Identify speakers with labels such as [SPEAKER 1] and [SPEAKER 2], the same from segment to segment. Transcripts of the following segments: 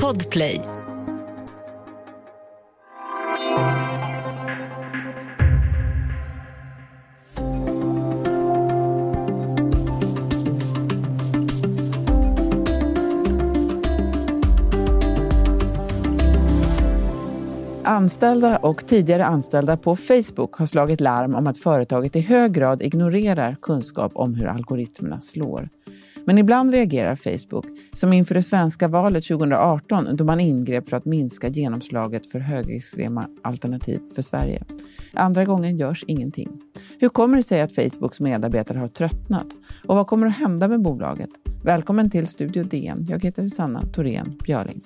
[SPEAKER 1] Podplay
[SPEAKER 2] Anställda och tidigare anställda på Facebook har slagit larm om att företaget i hög grad ignorerar kunskap om hur algoritmerna slår. Men ibland reagerar Facebook, som inför det svenska valet 2018 då man ingrep för att minska genomslaget för högerextrema alternativ för Sverige. Andra gången görs ingenting. Hur kommer det sig att Facebooks medarbetare har tröttnat? Och vad kommer att hända med bolaget? Välkommen till Studio DN. Jag heter Sanna Thorén Björling.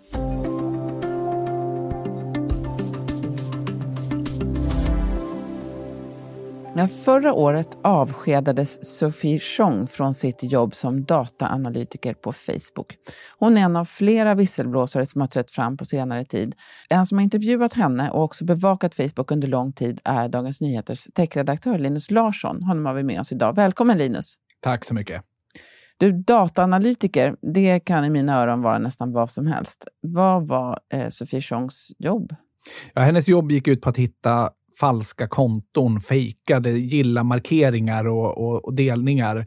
[SPEAKER 2] När förra året avskedades Sophie Chong från sitt jobb som dataanalytiker på Facebook. Hon är en av flera visselblåsare som har trätt fram på senare tid. En som har intervjuat henne och också bevakat Facebook under lång tid är Dagens Nyheters techredaktör Linus Larsson. Honom har vi med oss idag. Välkommen Linus!
[SPEAKER 3] Tack så mycket!
[SPEAKER 2] Du, dataanalytiker, det kan i mina öron vara nästan vad som helst. Vad var eh, Sofie Chongs jobb?
[SPEAKER 3] Ja, hennes jobb gick ut på att hitta falska konton, fejkade gilla-markeringar och, och, och, delningar.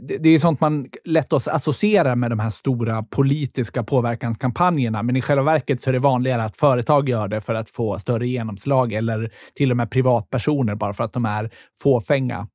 [SPEAKER 3] Det, det är sånt man lätt associerar med de här stora politiska påverkanskampanjerna, men i själva verket så är det vanligare att företag gör det för att få större genomslag eller till och med privatpersoner bara för att de är fåfänga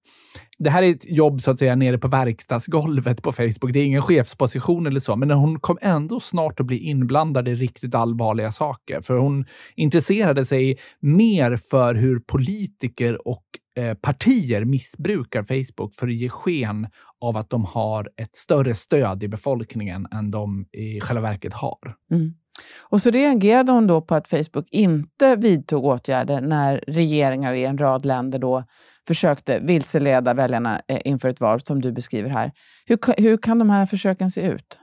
[SPEAKER 3] det här är ett jobb så att säga nere på verkstadsgolvet på Facebook. Det är ingen chefsposition eller så, men hon kom ändå snart att bli inblandad i riktigt allvarliga saker. För hon intresserade sig mer för hur politiker och Eh, partier missbrukar Facebook för att ge sken av att de har ett större stöd i befolkningen än de i själva verket har. Mm.
[SPEAKER 2] Och så reagerade hon då på att Facebook inte vidtog åtgärder när regeringar i en rad länder då försökte vilseleda väljarna eh, inför ett val, som du beskriver här. Hur, hur kan de här försöken se ut?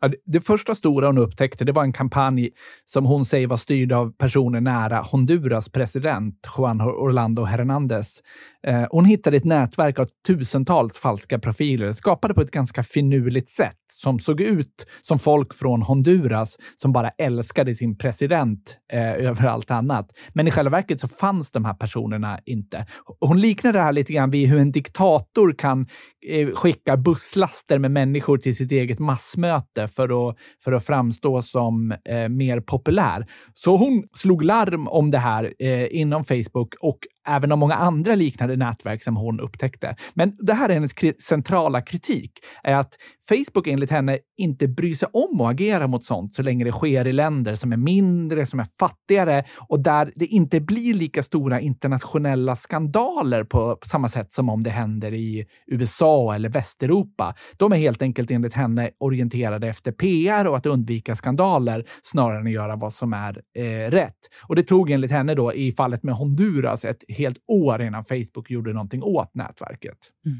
[SPEAKER 3] Ja, det första stora hon upptäckte det var en kampanj som hon säger var styrd av personer nära Honduras president Juan Orlando Hernández. Eh, hon hittade ett nätverk av tusentals falska profiler skapade på ett ganska finurligt sätt som såg ut som folk från Honduras som bara älskade sin president eh, över allt annat. Men i själva verket så fanns de här personerna inte. Hon liknade det här lite grann vid hur en diktator kan eh, skicka busslaster med människor till sitt eget massmöte för att, för att framstå som eh, mer populär. Så hon slog larm om det här eh, inom Facebook och även av många andra liknande nätverk som hon upptäckte. Men det här är hennes kri centrala kritik, är att Facebook enligt henne inte bryr sig om att agera mot sånt så länge det sker i länder som är mindre, som är fattigare och där det inte blir lika stora internationella skandaler på samma sätt som om det händer i USA eller Västeuropa. De är helt enkelt enligt henne orienterade efter PR och att undvika skandaler snarare än att göra vad som är eh, rätt. Och det tog enligt henne då i fallet med Honduras ett helt år innan Facebook gjorde någonting åt nätverket. Mm.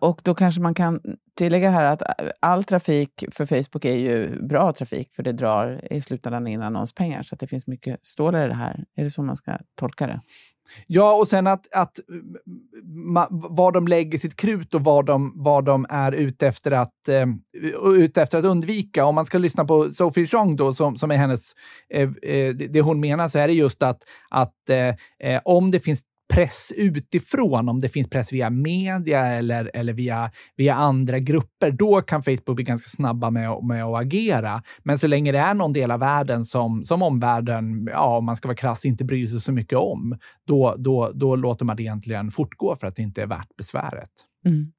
[SPEAKER 2] Och då kanske man kan tillägga här att äh, all trafik för Facebook är ju bra trafik, för det drar i slutändan in annonspengar. Så att det finns mycket stålar i det här. Är det så man ska tolka det?
[SPEAKER 3] Ja, och sen att, att eh, ma, var de lägger sitt krut och vad de, vad de är ute efter, att, eh, ute efter att undvika. Om man ska lyssna på Sophie Chong då, som, som är hennes, eh, eh det hon menar, så är det just att, att eh, eh om det finns press utifrån, om det finns press via media eller, eller via, via andra grupper, då kan Facebook bli ganska snabba med, med att agera. Men så länge det är någon del av världen som, som omvärlden, ja, om man ska vara krass, inte bryr sig så mycket om, då, då, då låter man det egentligen fortgå för att det inte är värt besväret. Mm.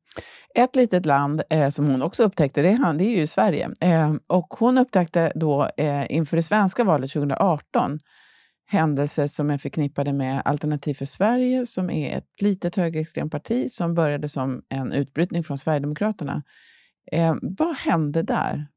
[SPEAKER 2] Ett litet land eh, som hon också upptäckte, det är, det är ju Sverige. Eh, och hon upptäckte då eh, inför det svenska valet 2018 händelser som är förknippade med Alternativ för Sverige, som är ett litet högerextremt parti som började som en utbrytning från Sverigedemokraterna. Eh, vad hände där?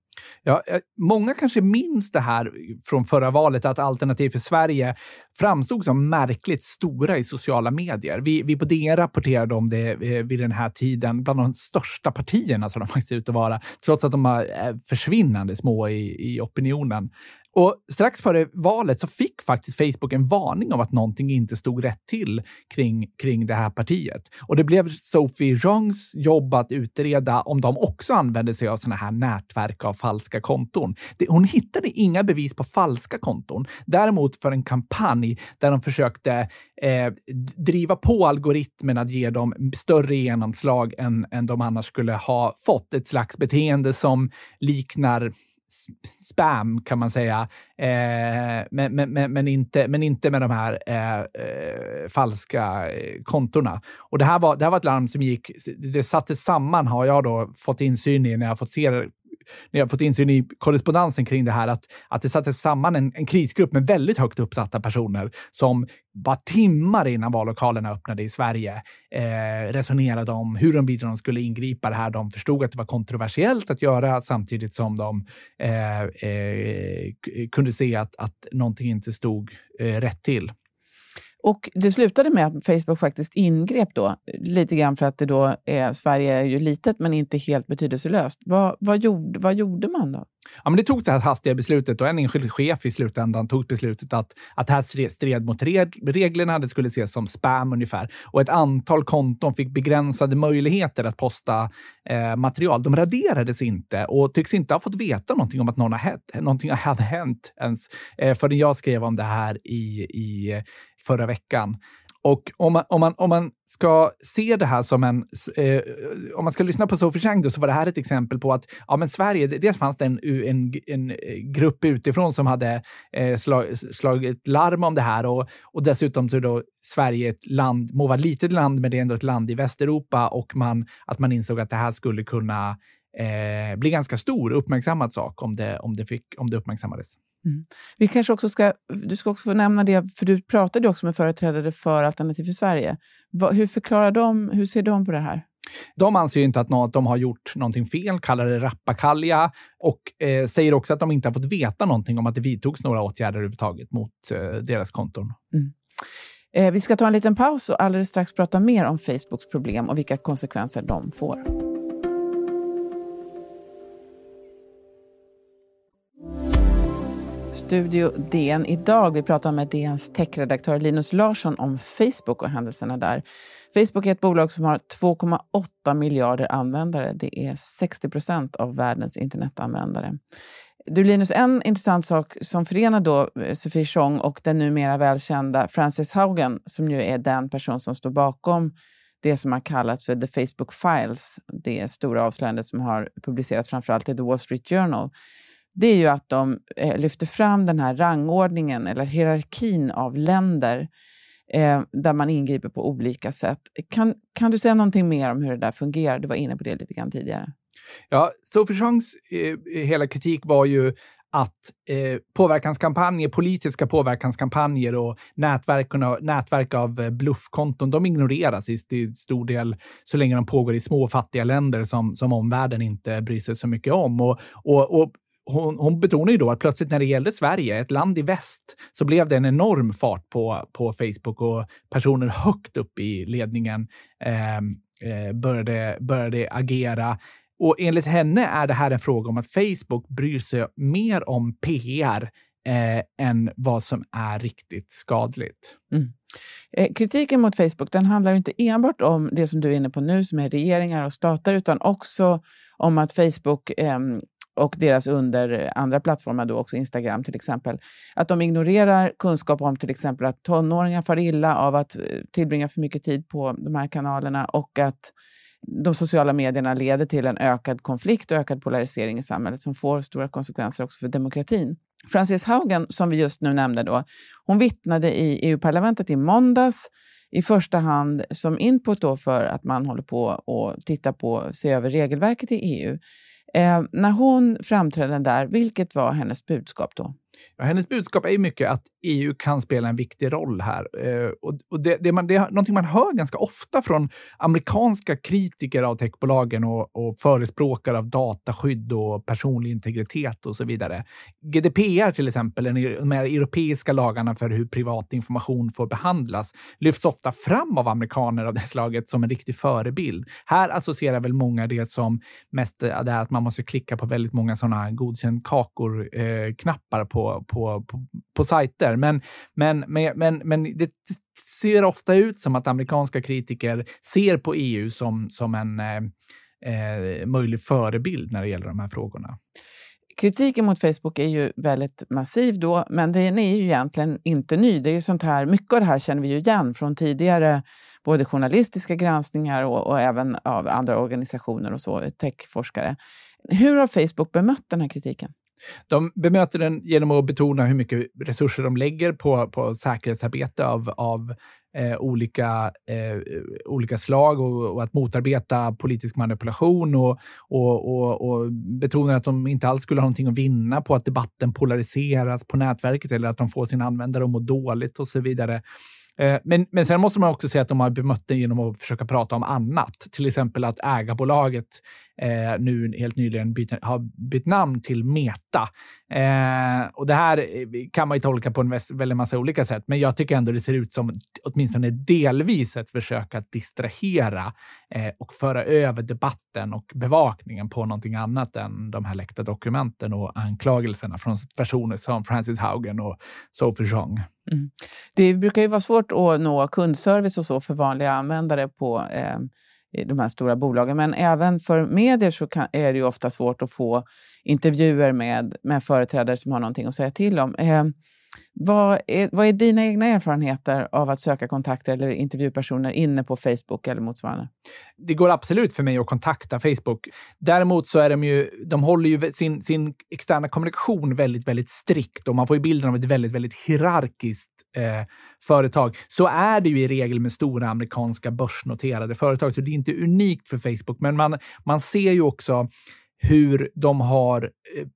[SPEAKER 3] Ja, eh, många kanske minns det här från förra valet, att Alternativ för Sverige framstod som märkligt stora i sociala medier. Vi, vi på DN rapporterade om det eh, vid den här tiden, bland de största partierna som de faktiskt ut att vara, trots att de är eh, försvinnande små i, i opinionen. Och strax före valet så fick faktiskt Facebook en varning om att någonting inte stod rätt till kring, kring det här partiet. Och det blev Sophie Jongs jobb att utreda om de också använde sig av sådana här nätverk av falska konton. Det, hon hittade inga bevis på falska konton. Däremot för en kampanj där de försökte eh, driva på algoritmen att ge dem större genomslag än, än de annars skulle ha fått. Ett slags beteende som liknar spam kan man säga, eh, men, men, men, inte, men inte med de här eh, eh, falska eh, kontona. Och det här, var, det här var ett larm som gick, det sattes samman har jag då fått insyn i när jag fått se när jag fått insyn i korrespondensen kring det här, att, att det sattes samman en, en krisgrupp med väldigt högt uppsatta personer som bara timmar innan vallokalerna öppnade i Sverige eh, resonerade om hur de skulle ingripa det här. De förstod att det var kontroversiellt att göra samtidigt som de eh, eh, kunde se att, att någonting inte stod eh, rätt till.
[SPEAKER 2] Och det slutade med att Facebook faktiskt ingrep då, lite grann för att det då är, Sverige är ju litet men inte helt betydelselöst. Vad, vad, gjorde, vad gjorde man då?
[SPEAKER 3] Ja, men det togs det här hastiga beslutet och en enskild chef i slutändan tog beslutet att, att det här stred mot reglerna. Det skulle ses som spam ungefär. Och ett antal konton fick begränsade möjligheter att posta eh, material. De raderades inte och tycks inte ha fått veta någonting om att någon har hänt, någonting hade hänt ens eh, förrän jag skrev om det här i, i eh, förra veckan veckan. Och om man, om, man, om man ska se det här som en... Eh, om man ska lyssna på Sophie Chang så var det här ett exempel på att ja, men Sverige, dels fanns det en, en, en eh, grupp utifrån som hade eh, slag, slagit larm om det här och, och dessutom så är då Sverige ett land, må vara ett litet land, men det är ändå ett land i Västeuropa och man, att man insåg att det här skulle kunna eh, bli ganska stor uppmärksammad sak om det, om det, fick, om det uppmärksammades.
[SPEAKER 2] Mm. Vi kanske också ska, du ska också få nämna det, för du pratade också med företrädare för Alternativ för Sverige. Va, hur förklarar de, hur ser de på det här?
[SPEAKER 3] De anser inte att, något, att de har gjort någonting fel, kallar det rappakalja och eh, säger också att de inte har fått veta någonting om att det vidtogs några åtgärder överhuvudtaget mot eh, deras konton. Mm.
[SPEAKER 2] Eh, vi ska ta en liten paus och alldeles strax prata mer om Facebooks problem och vilka konsekvenser de får. Studio DN idag. Vi pratar med DNs techredaktör Linus Larsson om Facebook och händelserna där. Facebook är ett bolag som har 2,8 miljarder användare. Det är 60 procent av världens internetanvändare. Du Linus, en intressant sak som förenar då eh, Sofie Chong och den numera välkända Frances Haugen, som ju är den person som står bakom det som har kallats för The Facebook Files, det stora avslöjandet som har publicerats framförallt i The Wall Street Journal det är ju att de eh, lyfter fram den här rangordningen eller hierarkin av länder eh, där man ingriper på olika sätt. Kan, kan du säga någonting mer om hur det där fungerar? Du var inne på det lite grann tidigare.
[SPEAKER 3] Ja, Sophie Chongs eh, hela kritik var ju att eh, påverkanskampanjer, politiska påverkanskampanjer och nätverk, nätverk av eh, bluffkonton, de ignoreras i stor del så länge de pågår i små fattiga länder som, som omvärlden inte bryr sig så mycket om. Och, och, och hon, hon betonar ju då att plötsligt när det gällde Sverige, ett land i väst, så blev det en enorm fart på, på Facebook och personer högt upp i ledningen ehm, eh, började, började agera. Och enligt henne är det här en fråga om att Facebook bryr sig mer om PR eh, än vad som är riktigt skadligt. Mm.
[SPEAKER 2] Eh, kritiken mot Facebook den handlar inte enbart om det som du är inne på nu, som är regeringar och stater, utan också om att Facebook eh, och deras under eh, andra plattformar, då också Instagram till exempel, att de ignorerar kunskap om till exempel att tonåringar far illa av att eh, tillbringa för mycket tid på de här kanalerna och att de sociala medierna leder till en ökad konflikt och ökad polarisering i samhället som får stora konsekvenser också för demokratin. Frances Haugen, som vi just nu nämnde, då, hon vittnade i EU-parlamentet i måndags i första hand som input då för att man håller på att titta på, se över regelverket i EU. Eh, när hon framträdde där, vilket var hennes budskap då?
[SPEAKER 3] Ja, hennes budskap är mycket att EU kan spela en viktig roll här. Eh, och, det, det, man, det är någonting man hör ganska ofta från amerikanska kritiker av techbolagen och, och förespråkare av dataskydd och personlig integritet och så vidare. GDPR till exempel, de här europeiska lagarna för hur privat information får behandlas, lyfts ofta fram av amerikaner av det slaget som en riktig förebild. Här associerar väl många det som mest eh, det är att man måste klicka på väldigt många sådana godkänd kakor-knappar eh, på på, på, på, på sajter. Men, men, men, men, men det ser ofta ut som att amerikanska kritiker ser på EU som, som en eh, eh, möjlig förebild när det gäller de här frågorna.
[SPEAKER 2] Kritiken mot Facebook är ju väldigt massiv då, men den är ju egentligen inte ny. Det är ju sånt här, mycket av det här känner vi ju igen från tidigare både journalistiska granskningar och, och även av andra organisationer och så, techforskare. Hur har Facebook bemött den här kritiken?
[SPEAKER 3] De bemöter den genom att betona hur mycket resurser de lägger på, på säkerhetsarbete av, av eh, olika, eh, olika slag och, och, att motarbeta politisk manipulation och, och, och, och betonar att de inte alls skulle ha någonting att vinna på att debatten polariseras på nätverket eller att de får sina användare att må dåligt och så vidare. Eh, men, men sen måste man också säga att de har bemött det genom att försöka prata om annat. Till exempel att ägarbolaget eh, nu helt nyligen byt, har bytt namn till Meta. Eh, och det här eh, kan man ju tolka på en väldigt massa olika sätt, men jag tycker ändå det ser ut som åtminstone delvis ett försök att distrahera eh, och föra över debatten och bevakningen på någonting annat än de här läckta dokumenten och anklagelserna från personer som Francis Haugen och Sophie Zhong. Mm.
[SPEAKER 2] Det brukar ju vara svårt att nå kundservice och så för vanliga användare på eh, de här stora bolagen. Men även för medier så kan, är det ju ofta svårt att få intervjuer med, med företrädare som har någonting att säga till om. Eh, vad, är, vad är dina egna erfarenheter av att söka kontakter eller intervjupersoner inne på Facebook eller motsvarande?
[SPEAKER 3] Det går absolut för mig att kontakta Facebook. Däremot så är de ju, de håller ju sin, sin externa kommunikation väldigt, väldigt strikt och man får ju bilden av ett väldigt, väldigt hierarkiskt eh, företag. Så är det ju i regel med stora amerikanska börsnoterade företag, så det är inte unikt för Facebook. Men man, man ser ju också hur de har eh,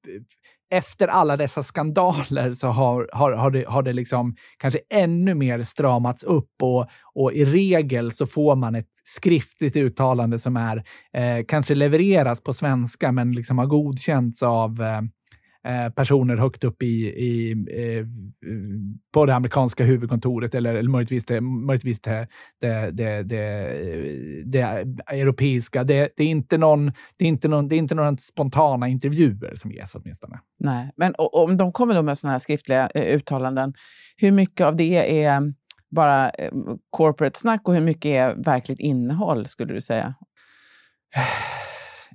[SPEAKER 3] efter alla dessa skandaler så har, har, har, det, har det liksom kanske ännu mer stramats upp och, och i regel så får man ett skriftligt uttalande som är eh, kanske levereras på svenska men liksom har godkänts av eh, personer högt upp i, i, på det amerikanska huvudkontoret eller, eller möjligtvis, det, möjligtvis det, det, det, det, europeiska. Det, det, är inte någon, det, är inte någon, det är inte några spontana intervjuer som ges åtminstone.
[SPEAKER 2] Nej, men om de kommer då med sådana här skriftliga eh, uttalanden, hur mycket av det är bara eh, corporate snack och hur mycket är verkligt innehåll, skulle du säga?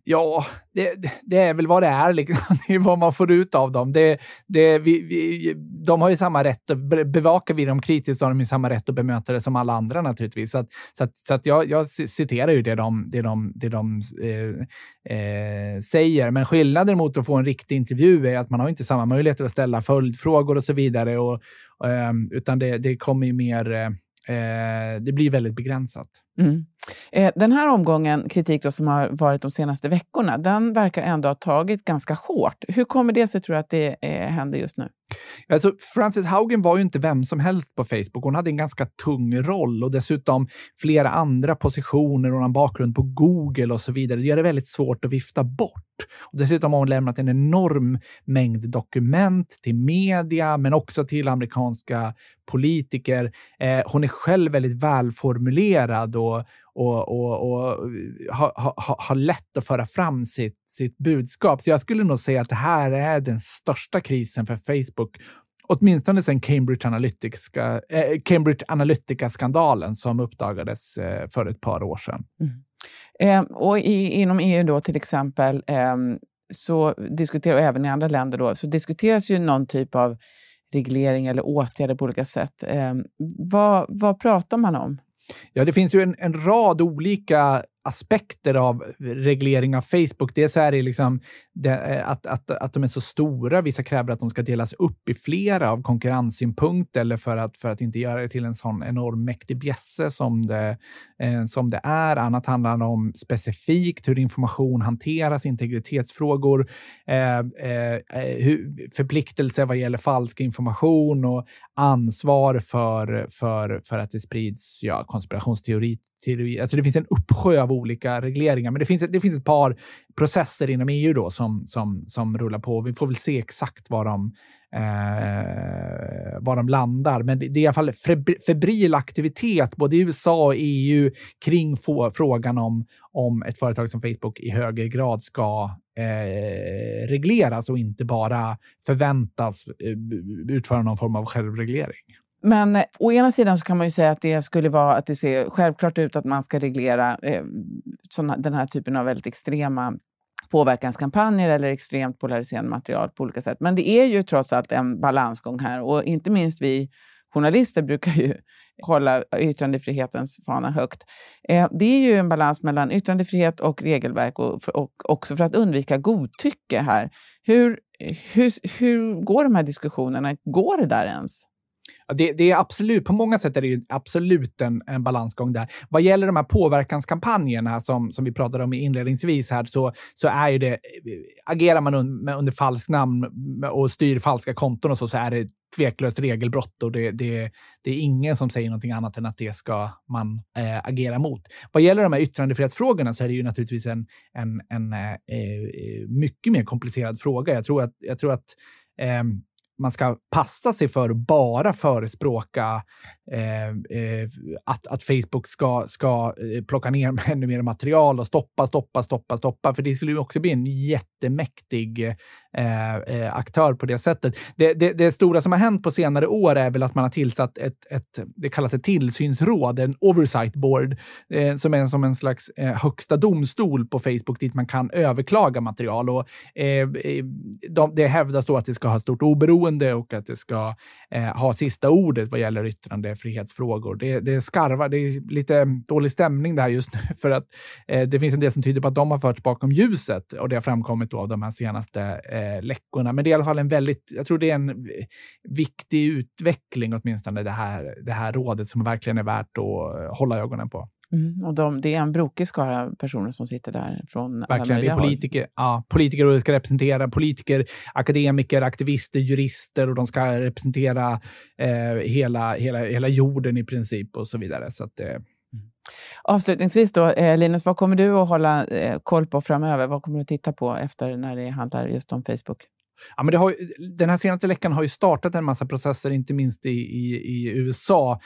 [SPEAKER 3] Ja, det, det, är väl vad det är. Liksom. Det är vad man får ut av dem. Det, det, vi, vi, de har ju samma rätt. Bevakar vi dem kritiskt så har de ju samma rätt att bemöta det som alla andra naturligtvis. Så, att, så, att, så att jag, jag citerar ju det de, det de, det de eh, eh, säger. Men skillnaden mot att få en riktig intervju är att man har inte samma möjligheter att ställa följdfrågor och så vidare. Och, eh, utan det, det kommer ju mer... Eh, eh det blir väldigt begränsat. Mm.
[SPEAKER 2] Eh, den här omgången kritik som har varit de senaste veckorna, den verkar ändå ha tagit ganska hårt. Hur kommer det sig, tror du, att det eh, händer just nu?
[SPEAKER 3] Alltså, Frances Haugen var ju inte vem som helst på Facebook. Hon hade en ganska tung roll och dessutom flera andra positioner och en bakgrund på Google och så vidare. Det gör det väldigt svårt att vifta bort. Och dessutom har hon lämnat en enorm mängd dokument till media, men också till amerikanska politiker. Eh, hon är själv väldigt välformulerad och, och, och, eh, och har ha, ha lätt att föra fram sitt, sitt budskap. Så jag skulle nog säga att det här är den största krisen för Facebook åtminstone sedan Cambridge Analytica, eh, Cambridge Analytica-skandalen som uppdagades eh, för ett par år sedan. Mm.
[SPEAKER 2] Eh, och i, inom EU då till exempel, ehm, så diskuterar, och även i andra länder, då, så diskuteras ju någon typ av reglering eller åtgärder på olika sätt. Ehm, vad, vad pratar man om?
[SPEAKER 3] Ja, det finns ju en, en rad olika aspekter av reglering av Facebook. Dels är det liksom det, eh, att, att, att de är så stora. Vissa kräver att de ska delas upp i flera av konkurrenssynpunkt eller för att, för att inte göra det till en sån enorm mäktig bjässe som det, eh, som det är. Annat handlar om specifikt hur information hanteras, integritetsfrågor, eh, eh, eh hur, förpliktelser vad gäller falsk information och ansvar för, för, för att det sprids ja, konspirationsteorier till, alltså det finns en uppsjö av olika regleringar, men det finns, det finns ett par processer inom EU då som, som, som rullar på. Vi får väl se exakt var de, eh, var de landar. Men det, det är i alla fall febril aktivitet både i USA och EU kring få, frågan om, om ett företag som Facebook i högre grad ska eh, regleras och inte bara förväntas eh, utföra någon form av självreglering.
[SPEAKER 2] Men eh, å ena sidan så kan man ju säga att det skulle vara att det ser självklart ut att man ska reglera eh, såna, den här typen av väldigt extrema påverkanskampanjer eller extremt polariserande material på olika sätt. Men det är ju trots allt en balansgång här och inte minst vi journalister brukar ju hålla yttrandefrihetens fana högt. Eh, det är ju en balans mellan yttrandefrihet och regelverk och, och också för att undvika godtycke här. Hur, eh, hur, hur går de här diskussionerna? Går det där ens?
[SPEAKER 3] Det, det, är absolut, på många sätt är det absolut en, en balansgång där. Vad gäller de här påverkanskampanjerna som, som vi pratade om inledningsvis här, så, så är ju det, agerar man under, under falskt namn och styr falska konton och så, så är det tveklöst regelbrott och det, det, det är ingen som säger någonting annat än att det ska man äh, agera mot. Vad gäller de här yttrandefrihetsfrågorna så är det ju naturligtvis en, en, en äh, mycket mer komplicerad fråga. Jag tror att, jag tror att äh, man ska passa sig för att bara förespråka eh, eh, att, att Facebook ska, ska eh, plocka ner ännu mer material och stoppa, stoppa, stoppa, stoppa. För det skulle ju också bli en jättemäktig Eh, eh, aktör på det sättet. Det, det, det, stora som har hänt på senare år är väl att man har tillsatt ett, ett det kallas ett tillsynsråd, en oversight board, eh, som är som en slags eh, högsta domstol på Facebook dit man kan överklaga material. Och, eh, de, det hävdas då att det ska ha stort oberoende och att det ska ha sista ordet vad gäller yttrandefrihetsfrågor. Det, det skarvar, det är lite dålig stämning där just nu för att det finns en del som tyder på att de har förts bakom ljuset och det har framkommit då av de här senaste eh, läckorna. Men det är i alla fall en väldigt, jag tror det är en viktig utveckling åtminstone, det här, det här rådet som verkligen är värt att hålla ögonen på.
[SPEAKER 2] Mm, och de, det är en brokig skara personer som sitter där från
[SPEAKER 3] Verkligen, det är politiker, ja, politiker och ska representera politiker, akademiker, aktivister, jurister och de ska representera eh, hela, hela, hela jorden i princip och så vidare. Så att, eh,
[SPEAKER 2] Avslutningsvis då, eh, Linus, vad kommer du att hålla eh, koll på framöver? Vad kommer du att titta på efter när det handlar just om Facebook?
[SPEAKER 3] Ja, men det har, den här senaste veckan har ju startat en massa processer, inte minst i, i, i USA,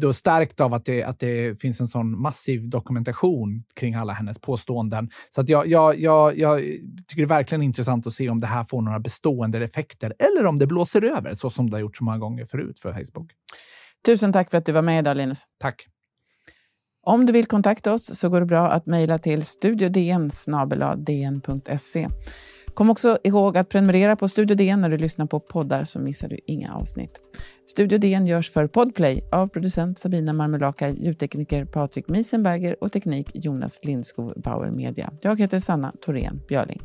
[SPEAKER 3] då stärkt av att det, att det finns en sån massiv dokumentation kring alla hennes påståenden. Så att jag, jag, jag, jag tycker det är verkligen intressant att se om det här får några bestående effekter eller om det blåser över så som det har gjort så många gånger förut för Facebook.
[SPEAKER 2] Tusen tack för att du var med idag, Linus.
[SPEAKER 3] Tack.
[SPEAKER 2] Om du vill kontakta oss så går det bra att mejla till studiodn Kom också ihåg att prenumerera på Studio DN när du lyssnar på poddar så missar du inga avsnitt. Studio DN görs för Podplay av producent Sabina Marmelaka, ljudtekniker Patrik Miesenberger och teknik Jonas Lindskog Bauer Media. Jag heter Sanna Thorén Björling.